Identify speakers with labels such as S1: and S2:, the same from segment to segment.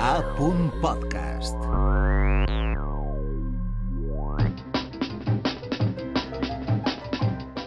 S1: A. Podcast.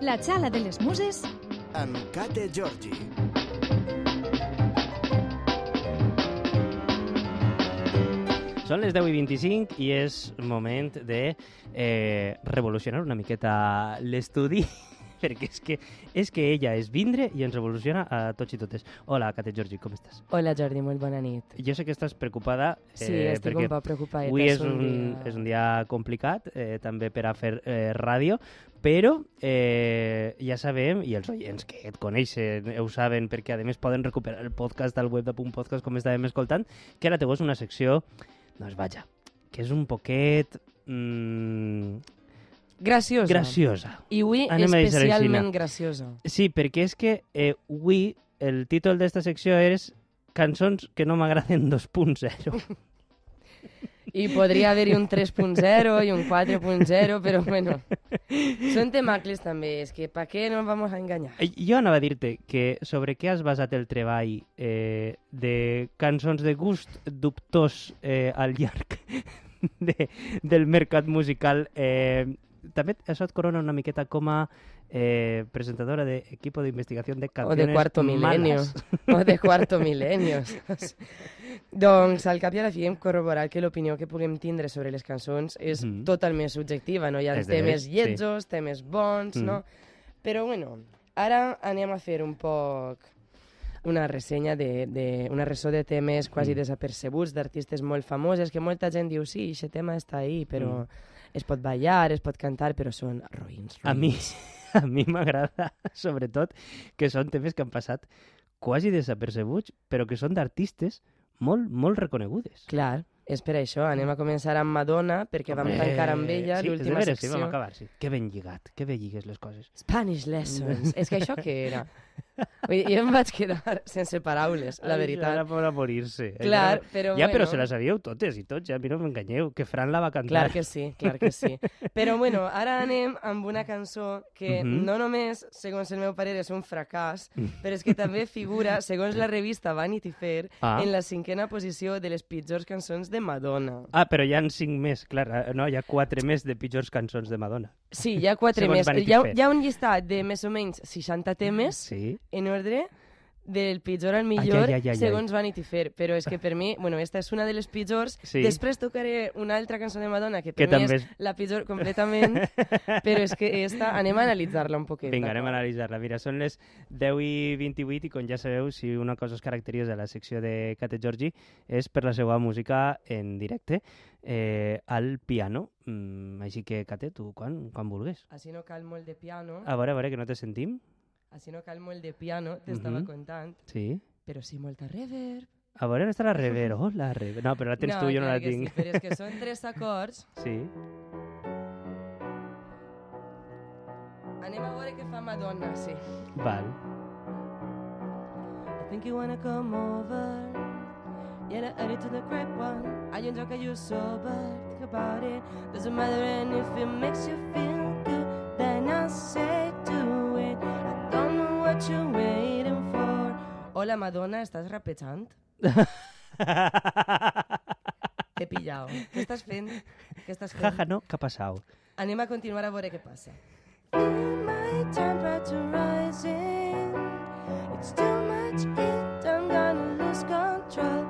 S2: La xala de les muses
S1: Amb Kate Georgi.
S3: Són les 10 i 25 i és moment de eh, revolucionar una miqueta l'estudi perquè és que, és que ella és vindre i ens revoluciona a tots i totes. Hola, Kate Georgi, com estàs?
S4: Hola Jordi, molt bona nit.
S3: Jo sé que estàs preocupada
S4: Sí,
S3: eh,
S4: estic
S3: perquè
S4: un poc preocupada.
S3: avui és un, és un dia complicat, eh, també per a fer eh, ràdio, però eh, ja sabem, i els oients que et coneixen ho saben, perquè a més poden recuperar el podcast al web de Punt Podcast, com estàvem escoltant, que ara teu és una secció, doncs vaja, que és un poquet... Mm,
S4: Graciosa.
S3: graciosa.
S4: I avui
S3: Anem
S4: especialment
S3: no?
S4: graciosa.
S3: Sí, perquè és que eh, avui el títol d'esta secció és Cançons que no m'agraden 2.0.
S4: I podria haver-hi un 3.0 i un 4.0, però bueno. Són temacles també, és que pa què nos vamos a engañar?
S3: Eh, Jo anava a dir-te que sobre què has basat el treball eh, de cançons de gust dubtós eh, al llarg de, del mercat musical. Eh, també això et corona una miqueta com a eh, presentadora de equipo de investigación de
S4: O
S3: canciones
S4: de cuarto milenio. O de cuarto milenio. doncs, al cap i a la fi hem corroborat que l'opinió que puguem tindre sobre les cançons és
S3: Mhm.
S4: totalment subjectiva, no? Hi ha
S3: És de
S4: temes
S3: sí.
S4: lletjos, temes bons,
S3: Mhm.
S4: no? Però, bueno, ara anem a fer un poc una ressenya de, de una ressò de temes quasi
S3: Mm.
S4: desapercebuts d'artistes molt famoses que molta gent diu sí, aquest tema està ahí, però
S3: Mm.
S4: Es pot ballar, es pot cantar, però són roïns, roïns.
S3: A mi, a mi m'agrada, sobretot, que són temes que han passat quasi desapercebuts, però que són d'artistes molt, molt reconegudes.
S4: Clar, és per això. Anem a començar amb Madonna, perquè vam
S3: Hombre,
S4: tancar amb ella
S3: sí,
S4: l'última
S3: veres,
S4: secció.
S3: Sí, vam acabar, sí. Que ben lligat, que ben lligues les coses.
S4: Spanish lessons. és que això què era? Vull dir, jo em vaig quedar sense paraules, la veritat.
S3: Ara a morir-se.
S4: Clar, però
S3: Ja, però
S4: bueno.
S3: se la sabíeu totes i tots, ja, a mi no m'enganyeu, que Fran la va cantar.
S4: Clar que sí, clar que sí. Però bueno, ara anem amb una cançó que
S3: Mhm.
S4: no només, segons el meu parer, és un fracàs, però és que també figura, segons la revista Vanity Fair,
S3: Ah.
S4: en la cinquena posició de les pitjors cançons de Madonna.
S3: Ah, però hi ha cinc més, clar, eh, no, hi ha quatre més de pitjors cançons de Madonna.
S4: Sí, hi ha quatre
S3: Segons
S4: més.
S3: Vanity
S4: Hi ha,
S3: Fair.
S4: hi ha un llistat de més o menys 60 temes
S3: Sí.
S4: en ordre del pitjor al millor
S3: ai, ai, ai.
S4: segons Vanity Fair, però és que per mi, bueno, esta és una de les pitjors,
S3: Sí.
S4: després tocaré una altra cançó de Madonna que per
S3: Que
S4: mi
S3: també
S4: és la pitjor completament, però és que esta, anem a analitzar-la un poquet.
S3: Vinga, anem a analitzar-la. Mira, són les 10 i 28 i com ja sabeu, si una cosa es caracteritza de la secció de Kate Georgi és per la seva música en directe eh, al piano. Mm, així que, Kate, tu quan, quan vulguis.
S4: Així no cal molt de piano,
S3: A veure, a veure, que no te sentim.
S4: Així no cal molt de piano, t'estava
S3: Mhm.
S4: contant,
S3: Sí.
S4: però sí molta reverb.
S3: A veure està la rever. Oh, la rever. No, però la tens tu, jo no la tinc.
S4: Sí, però és que són tres acords.
S3: Sí.
S4: Anem a veure què fa Madonna, sí.
S3: Val.
S4: I think you wanna come over. Yeah, I added to the grapevine. I enjoy you're sober. Think about it. Doesn't matter, and if it makes you feel what you're waiting for. Hola, Madonna, ¿estás rapejant? T'he pillado. Què estàs fent? Què estàs fent?
S3: Jaja, no, què ha passat?
S4: Anem a continuar a veure què passa. Feel my temperature rising. It's too much heat, I'm gonna lose control.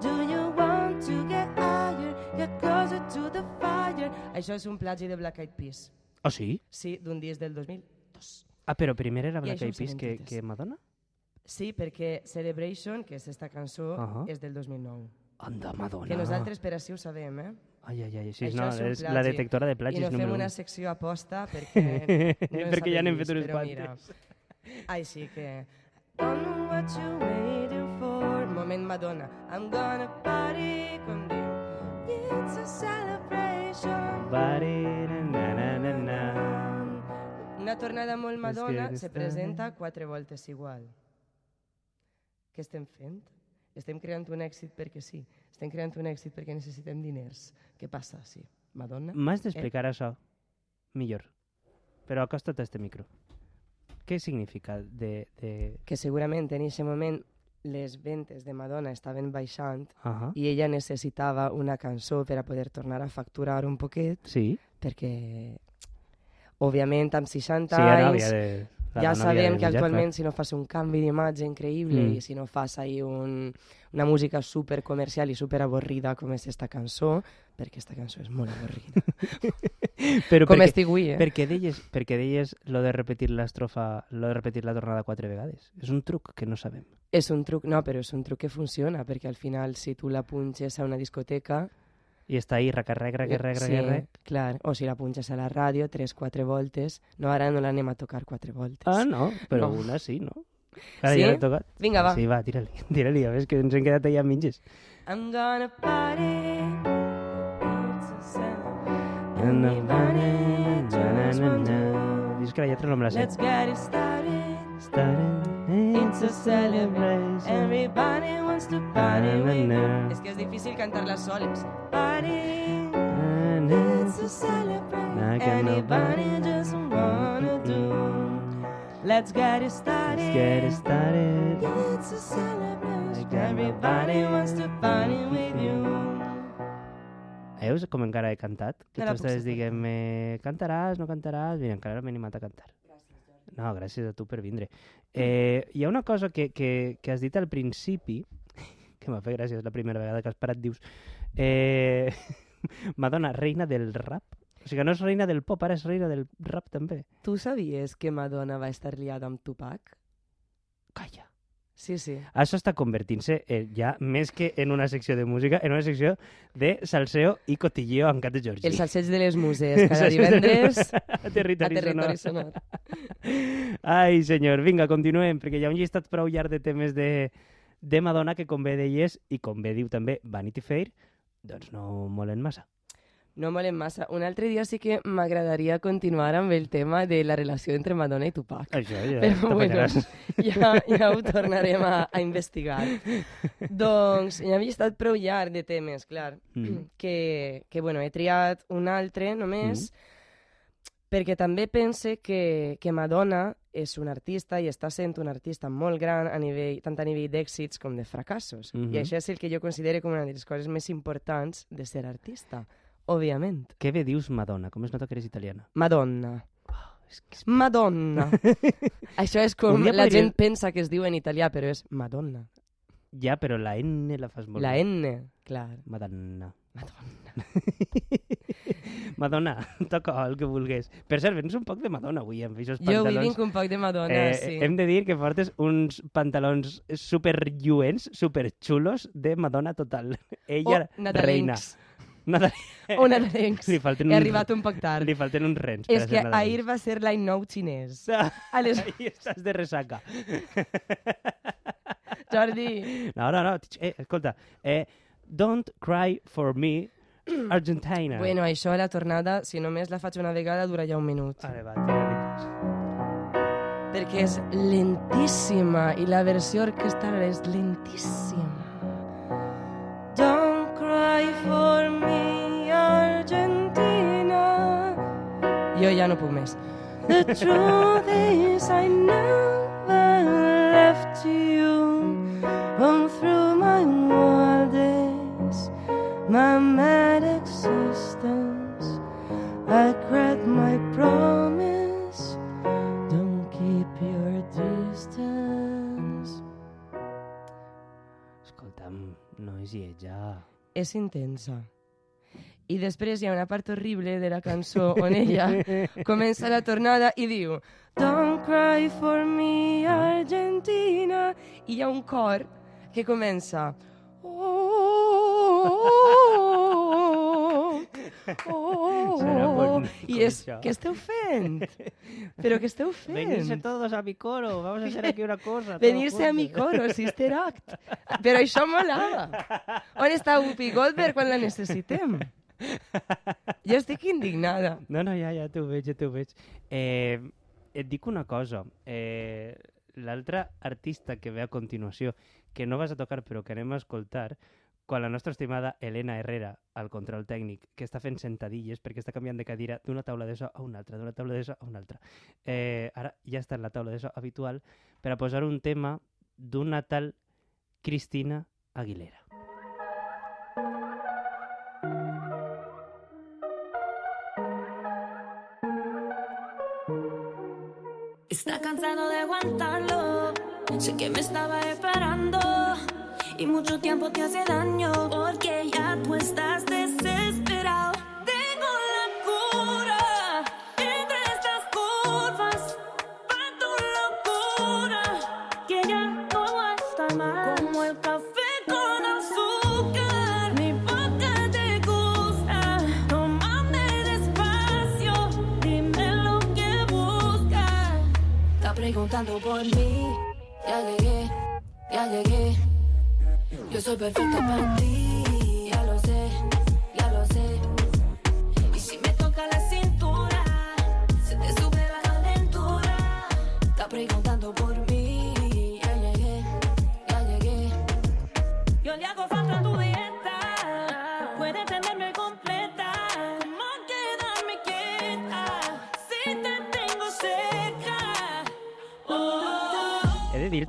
S4: Do you want to get higher, get closer to the fire? Això és un plagi de Black Eyed Peas.
S3: Oh, sí?
S4: Sí, d'un disc del 2002.
S3: Ah, però primer era Black Eyed Peas que, que Madonna?
S4: Sí, perquè Celebration, que és esta cançó,
S3: Ahà.
S4: és del 2009.
S3: Anda, Madonna.
S4: Que nosaltres per així ho sabem, eh?
S3: Ai, ai, ai, sí,
S4: Això
S3: no,
S4: és
S3: és la detectora de plagis
S4: I no fem
S3: número
S4: una
S3: 1.
S4: secció aposta perquè... No
S3: Perquè ja n'hem fet unes quantes.
S4: Així que... Don't know what you're waiting for. Moment Madonna. I'm gonna party con Diu. It's a celebration.
S3: Na, na.
S4: Una tornada molt Madonna
S3: que
S4: se presenta quatre voltes igual. Què estem fent? Estem creant un èxit perquè sí. Estem creant un èxit perquè necessitem diners. Què passa? Sí. Madonna?
S3: M'has d'explicar això millor. Però acosta't a este micro. Què significa de... de...
S4: Que segurament en aquest moment les ventes de Madonna estaven baixant
S3: Ahà.
S4: i ella necessitava una cançó per a poder tornar a facturar un poquet,
S3: Sí,
S4: perquè, òbviament, amb 60
S3: sí, ara
S4: anys,
S3: de... la
S4: ja sabem que actualment si no fas un canvi d'imatge increïble
S3: Mm.
S4: i si no fas ahí un, una música super comercial i super avorrida com és esta cançó, perquè esta cançó és molt avorrida.
S3: Però
S4: com
S3: perquè,
S4: estic avui, eh?
S3: perquè, deies, perquè deies lo de repetir l'estrofa, lo de repetir la tornada quatre vegades. És un truc que no sabem.
S4: És un truc, no, però és un truc que funciona, perquè al final si tu la punxes a una discoteca...
S3: I està ahí, racarrec, racarrec,
S4: sí,
S3: racarrec.
S4: clar, o si la punxes a la ràdio, tres, quatre voltes, no, ara no l'anem a tocar quatre voltes.
S3: Ah, no, però
S4: No.
S3: una sí, no? Ara
S4: Sí?
S3: ja l'he tocat.
S4: Vinga, va.
S3: Sí, va, tira-li, tira-li, a veure, que ens hem quedat allà mitges.
S4: I'm gonna party. It's a Sunday.
S3: Na, na,
S4: want to-
S3: Dius que la lletra no me la sé.
S4: Let's get it started.
S3: Starting
S4: It's a celebration. Everybody wants to party with you. És que és difícil cantar-la soles. Party.
S3: Na.
S4: It's a
S3: no
S4: Anybody just wanna do. Let's get it started.
S3: Let's get it started.
S4: It's a celebration. Everybody wants to party with you.
S3: Veus com encara he cantat? Que
S4: No
S3: tu
S4: suportar.
S3: dient-me cantaràs, no cantaràs... Mira, encara m'he animat a cantar. No, gràcies a tu per vindre. Eh, hi ha una cosa que, que, que has dit al principi, que m'ha fet gràcia, és la primera vegada que has parat, dius... Eh, Madonna, reina del rap? O sigui, no és reina del pop, ara és reina del rap també.
S4: Tu sabies que Madonna va estar liada amb Tupac?
S3: Calla.
S4: Sí, sí.
S3: Això està convertint-se eh, ja més que en una secció de música, en una secció de salseo i cotilleo amb Cat de Georgi.
S4: El salseig de les muses, cada divendres
S3: a territori,
S4: a territori
S3: sonor.
S4: sonor.
S3: Ai, senyor, vinga, continuem, perquè hi ha un llistat prou llarg de temes de, de Madonna que, com bé deies, i com bé diu també Vanity Fair, doncs no molen massa.
S4: No molen massa. Un altre dia sí que m'agradaria continuar amb el tema de la relació entre Madonna i Tupac.
S3: Això ja
S4: Però bueno, ja, ja ho tornarem a, a investigar. doncs hi ha llistat prou llarg de temes, clar,
S3: Mm.
S4: que, que bueno, he triat un altre només, perquè també pense que, que Madonna és un artista i està sent un artista molt gran a nivell, tant a nivell d'èxits com de fracassos.
S3: Mhm.
S4: I això és el que jo considero com una de les coses més importants de ser artista, òbviament.
S3: Què bé dius Madonna? Com es nota que eres italiana?
S4: Madonna.
S3: És que és...
S4: Madonna. Això és com la
S3: podria-
S4: gent pensa que es diu en italià, però és Madonna.
S3: Ja, però la N la fas molt
S4: La
S3: bé.
S4: N, clar.
S3: Madonna.
S4: Madonna.
S3: Madonna, toca el que vulgués. Per cert, vens un poc de Madonna avui amb aquests
S4: Jo avui
S3: pantalons.
S4: vinc un poc de Madonna,
S3: Eh,
S4: sí.
S3: Hem de dir que portes uns pantalons super lluents, super xulos de Madonna total. Ella,
S4: Oh,
S3: reina. Nadal...
S4: O nadalencs.
S3: Li falten
S4: He
S3: uns-
S4: arribat un poc tard.
S3: Li falten uns rens.
S4: És que
S3: nadalencs.
S4: ahir va ser l'any nou xinès. A les...
S3: Ahí estàs de ressaca.
S4: Jordi,
S3: No, no, no. Eh, escolta. Eh, don't cry for me, Argentina.
S4: bueno, això a la tornada, si només la faig una vegada, dura ja un minut.
S3: Vale, va.
S4: Perquè és lentíssima i la versió orquestral és lentíssima. Jo ja no puc més. The truth is I never left you all through my wildest, my mad existence. I cracked my promise. Don't keep your distance.
S3: Escolta'm, no és lletja.
S4: És intensa. I després hi ha una part horrible de la cançó on ella comença la tornada i diu Don't cry for me, Argentina. I hi ha un cor que comença Oh, oh, oh,
S3: bon-
S4: I és,
S3: això.
S4: què esteu fent? Però què esteu fent?
S3: Venirse todos a mi coro, vamos a hacer aquí una cosa.
S4: Venirse a mi coro, Sister Act. Però això molava. On està Whoopi Goldberg quan la necessitem? Jo estic indignada.
S3: No, no, ja, ja t'ho veig, ja t'ho veig. Eh, et dic una cosa. Eh, L'altre artista que ve a continuació, que no vas a tocar però que anem a escoltar, quan la nostra estimada Elena Herrera, al control tècnic, que està fent sentadilles perquè està canviant de cadira d'una taula so a una altra, d'una taula so a una altra. Eh, ara ja està en la taula de habitual per a posar un tema d'una tal Cristina Aguilera.
S2: Está cansado de aguantarlo. Sé que me estaba esperando. Y mucho tiempo te hace daño. Porque ya tú estás desesperado. Preguntando por mí. Ya llegué, ya llegué. Yo soy perfecta para ti.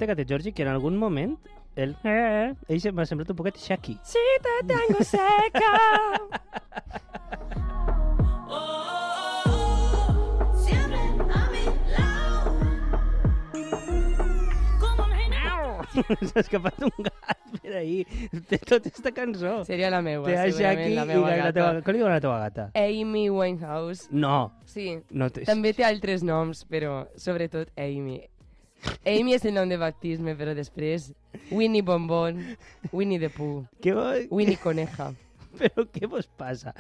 S2: Oh.
S3: He de dir-te, Cate Georgi, que en algun moment el... Eh, ell se- m'ha semblat un poquet Shaki.
S4: Si te tengo seca.
S2: Lado. Como reina.
S3: S'ha escapat un gat per ahí. De tota esta cançó.
S4: Seria la meua,
S3: Té
S4: segurament, la
S3: i
S4: meua
S3: la, la
S4: gata.
S3: teva... Com li diuen a la teva gata?
S4: Amy Winehouse.
S3: No.
S4: Sí,
S3: no té...
S4: també té altres noms, però sobretot Amy. Amy és el nom de baptisme, però després Winnie Bonbon, Winnie the Pooh,
S3: vo...
S4: Winnie Coneja.
S3: Però què vos passa?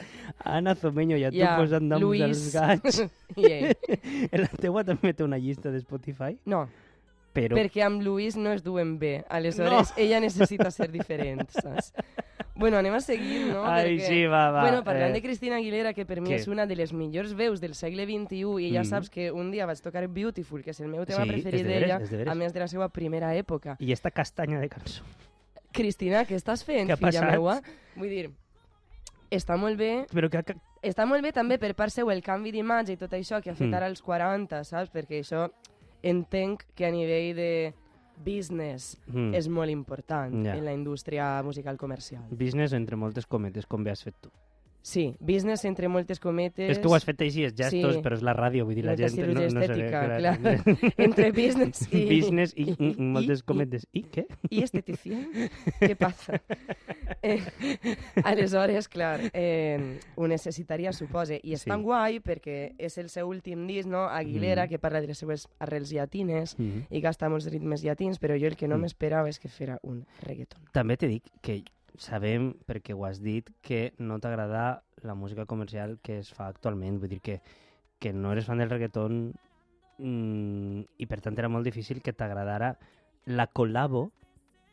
S3: Ana Zomeño i a tu
S4: Ja,
S3: posant noms
S4: Luis.
S3: dels gats.
S4: Ell.
S3: la teua també té una llista de Spotify,
S4: No,
S3: però...
S4: perquè amb Luis no es duen bé. Aleshores, ella necessita ser diferent, saps? Bueno, anem a seguir, no?
S3: Ai,
S4: Perquè-
S3: sí, va, va.
S4: Bueno, parlant
S3: eh,
S4: de Cristina Aguilera, que per mi
S3: què?
S4: és una de les millors veus del segle XXI, i ja
S3: Mm.
S4: saps que un dia vaig tocar Beautiful, que és el meu tema
S3: Sí,
S4: preferit d'ella,
S3: de
S4: a més de la seva primera època.
S3: I esta castanya de cançó.
S4: Cristina, què estàs fent,
S3: Què
S4: filla meua? Vull dir, està molt bé,
S3: Però que... que...
S4: està molt bé també per part seu el canvi d'imatge i tot això que ha fet
S3: Mm.
S4: ara als 40, saps? Perquè això entenc que a nivell de business
S3: Mm.
S4: és molt important
S3: Ja.
S4: en la indústria musical comercial.
S3: Business entre moltes cometes, com bé has fet tu.
S4: Sí, business entre moltes cometes...
S3: És que ho has fet així, és gestos,
S4: Sí.
S3: però és la ràdio, vull dir, la
S4: Molta
S3: gent...
S4: cirurgia
S3: no, no sé,
S4: estètica,
S3: clar.
S4: clar. Entre business i-
S3: Business i,
S4: i-
S3: i,
S4: i-
S3: moltes
S4: i-
S3: cometes. I què?
S4: I esteticien? Què passa? Eh, aleshores, clar, eh, ho necessitaria, supose. I és
S3: Sí.
S4: tan guai perquè és el seu últim disc, no? Aguilera,
S3: Mm.
S4: que parla de les seues arrels llatines
S3: Mm.
S4: i gasta molts ritmes llatins, però jo el que no
S3: Mm.
S4: m'esperava és que fera un reggaeton.
S3: També t'he dit que sabem, perquè ho has dit, que no t'agrada la música comercial que es fa actualment. Vull dir que, que no eres fan del reggaeton mm, i per tant era molt difícil que t'agradara la col·labo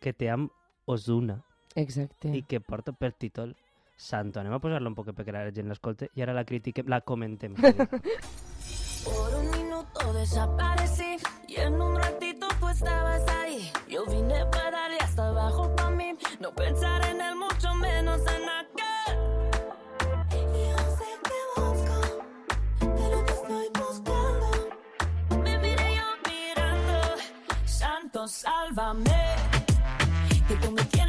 S3: que té amb Ozuna
S4: Exacte.
S3: i que porta per títol Santo. Anem a posar-lo un poc perquè la gent l'escolti i ara la critiquem, la comentem.
S2: Por un minuto desaparecí y en un ratito tú estabas ahí. Yo vine para darle hasta abajo para mí, no pensar en él, mucho menos en aquel. Y yo sé que busco, pero te estoy buscando. Me miré yo mirando, Santo, sálvame. Que tú me tienes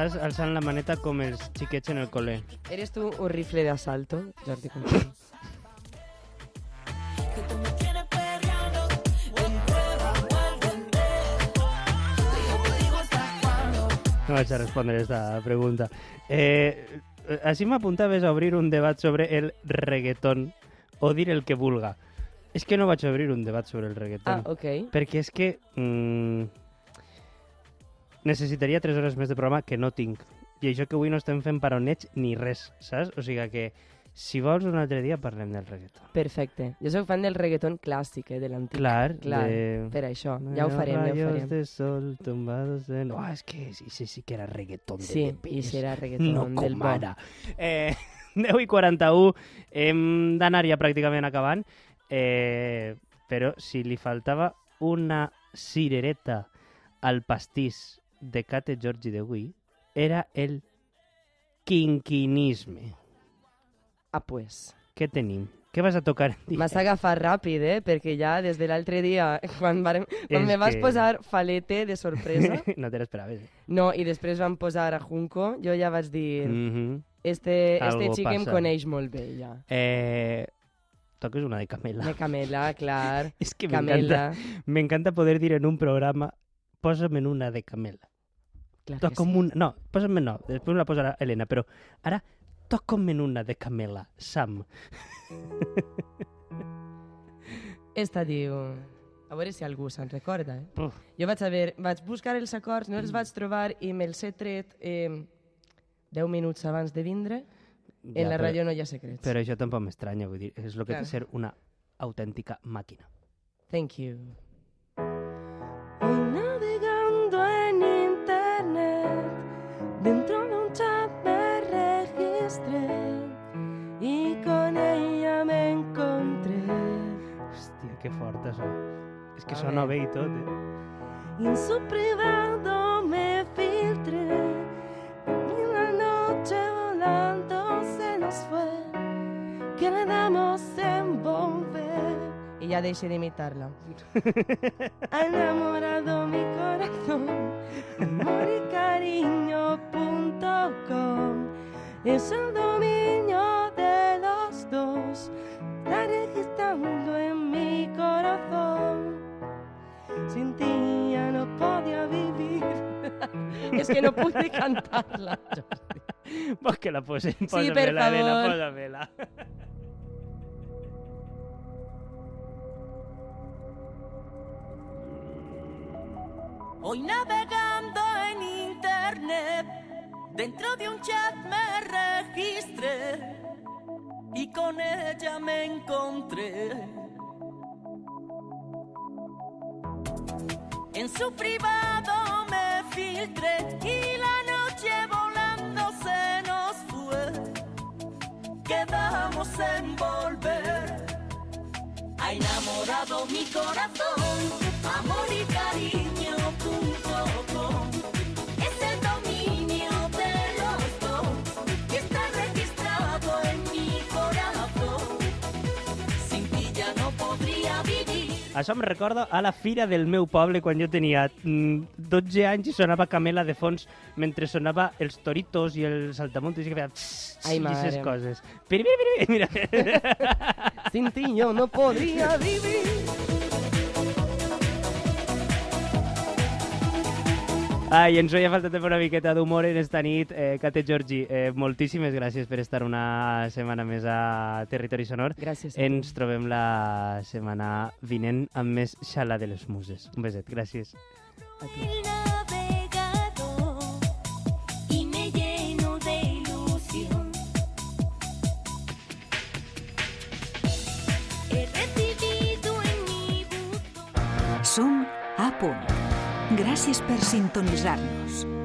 S3: Estàs alçant la maneta com els xiquets en el col·le.
S4: ¿Eres tú un rifle de asalto, Jordi Conchín?
S2: Que tú me tienes perreando. Ven prueba, vuélveme. Que yo te digo hasta cuándo.
S3: No vaig a respondre esta pregunta. Eh, així m'apuntaves a obrir un debat sobre el reggaeton o dir el que vulga. És que no vaig obrir un debat sobre el
S4: Ah,
S3: reggaeton.
S4: ok.
S3: Perquè és que mm, necessitaria 3 hores més de programa que no tinc. I això que avui no estem fent paroneig ni res, saps? O sigui que si vols un altre dia parlem del reggaeton.
S4: Perfecte. Jo sóc fan del reggaeton clàssic, eh, de l'antic.
S3: Clar,
S4: Clar,
S3: de...
S4: per això. Ja ho farem, ja ho farem.
S3: de sol tumbados en... Oh, és que sí, sí, sí que era reggaeton de
S4: Sí, i serà reggaeton
S3: no
S4: del
S3: com
S4: bo.
S3: ara. Eh, 10 i 41, hem d'anar ja pràcticament acabant, eh, però si li faltava una cirereta al pastís de Kate Giorgi d'avui, era el quinquinisme.
S4: Ah, pues.
S3: Què tenim? Què vas a tocar?
S4: M'has agafat ràpid, eh? Perquè ja des de l'altre dia, quan, varem, quan me vas
S3: que-
S4: posar falete de sorpresa,
S3: no te l'esperaves. eh?
S4: no, i després van posar a Junco, jo ja vaig dir,
S3: Mhm.
S4: este, este
S3: Algo
S4: xic em
S3: passa.
S4: coneix molt bé, ja.
S3: Eh, toques una de Camela.
S4: De Camela, clar.
S3: És que
S4: Camela,
S3: m'encanta m'encanta poder dir en un programa posa'm en una de Camela.
S4: Clar
S3: Toca'm
S4: sí.
S3: una... No, posa'm no, després la posarà Helena, però ara toca'm en una de Camela, Sam.
S4: Esta diu... A veure si algú se'n recorda, eh?
S3: Uf.
S4: Jo vaig, haver, vaig buscar els acords, no els vaig trobar i me'ls he tret eh, 10 minuts abans de vindre. En la
S3: però,
S4: ràdio no hi ha secrets.
S3: Però això tampoc m'estranya, vull dir, és el que
S4: Clar.
S3: té ser una autèntica màquina.
S4: Thank you.
S3: Que fort això. És que
S4: A
S3: sona bé i tot, eh?
S4: Y en su privado me filtré y la noche volando se nos fue. Quedamos en volver. Y ya dejé de imitarla. Ha enamorado mi corazón. Amor y cariño.com es el dominio de los dos. Está registrando en Sin ti ya no podía vivir. es que no pude cantarla.
S3: Vols que la
S4: per
S3: Posa-me-la, Helena,
S4: favor.
S2: Hoy navegando en internet, dentro de un chat me registré y con ella me encontré. En su privado me filtré y la noche volando se nos fue. Quedamos en volver. Ha enamorado mi corazón, amor y cariño.com.
S3: Això em recorda a la fira del meu poble quan jo tenia mm, 12 anys i sonava Camela de fons mentre sonava els toritos i els saltamontes i que feia
S4: Ai,
S3: i aquestes coses. Piri, piri, piri, mira.
S4: Sin ti yo no podría vivir.
S3: Ai, ens veia falta també una miqueta d'humor en esta nit. Eh, Kate Giorgi, eh, moltíssimes gràcies per estar una setmana més a Territori Sonor.
S4: Gràcies.
S3: Ens trobem la setmana vinent amb més xala de les muses. Un beset, gràcies.
S4: a tu.
S5: Som a punt. Gràcies per sintonitzar-nos.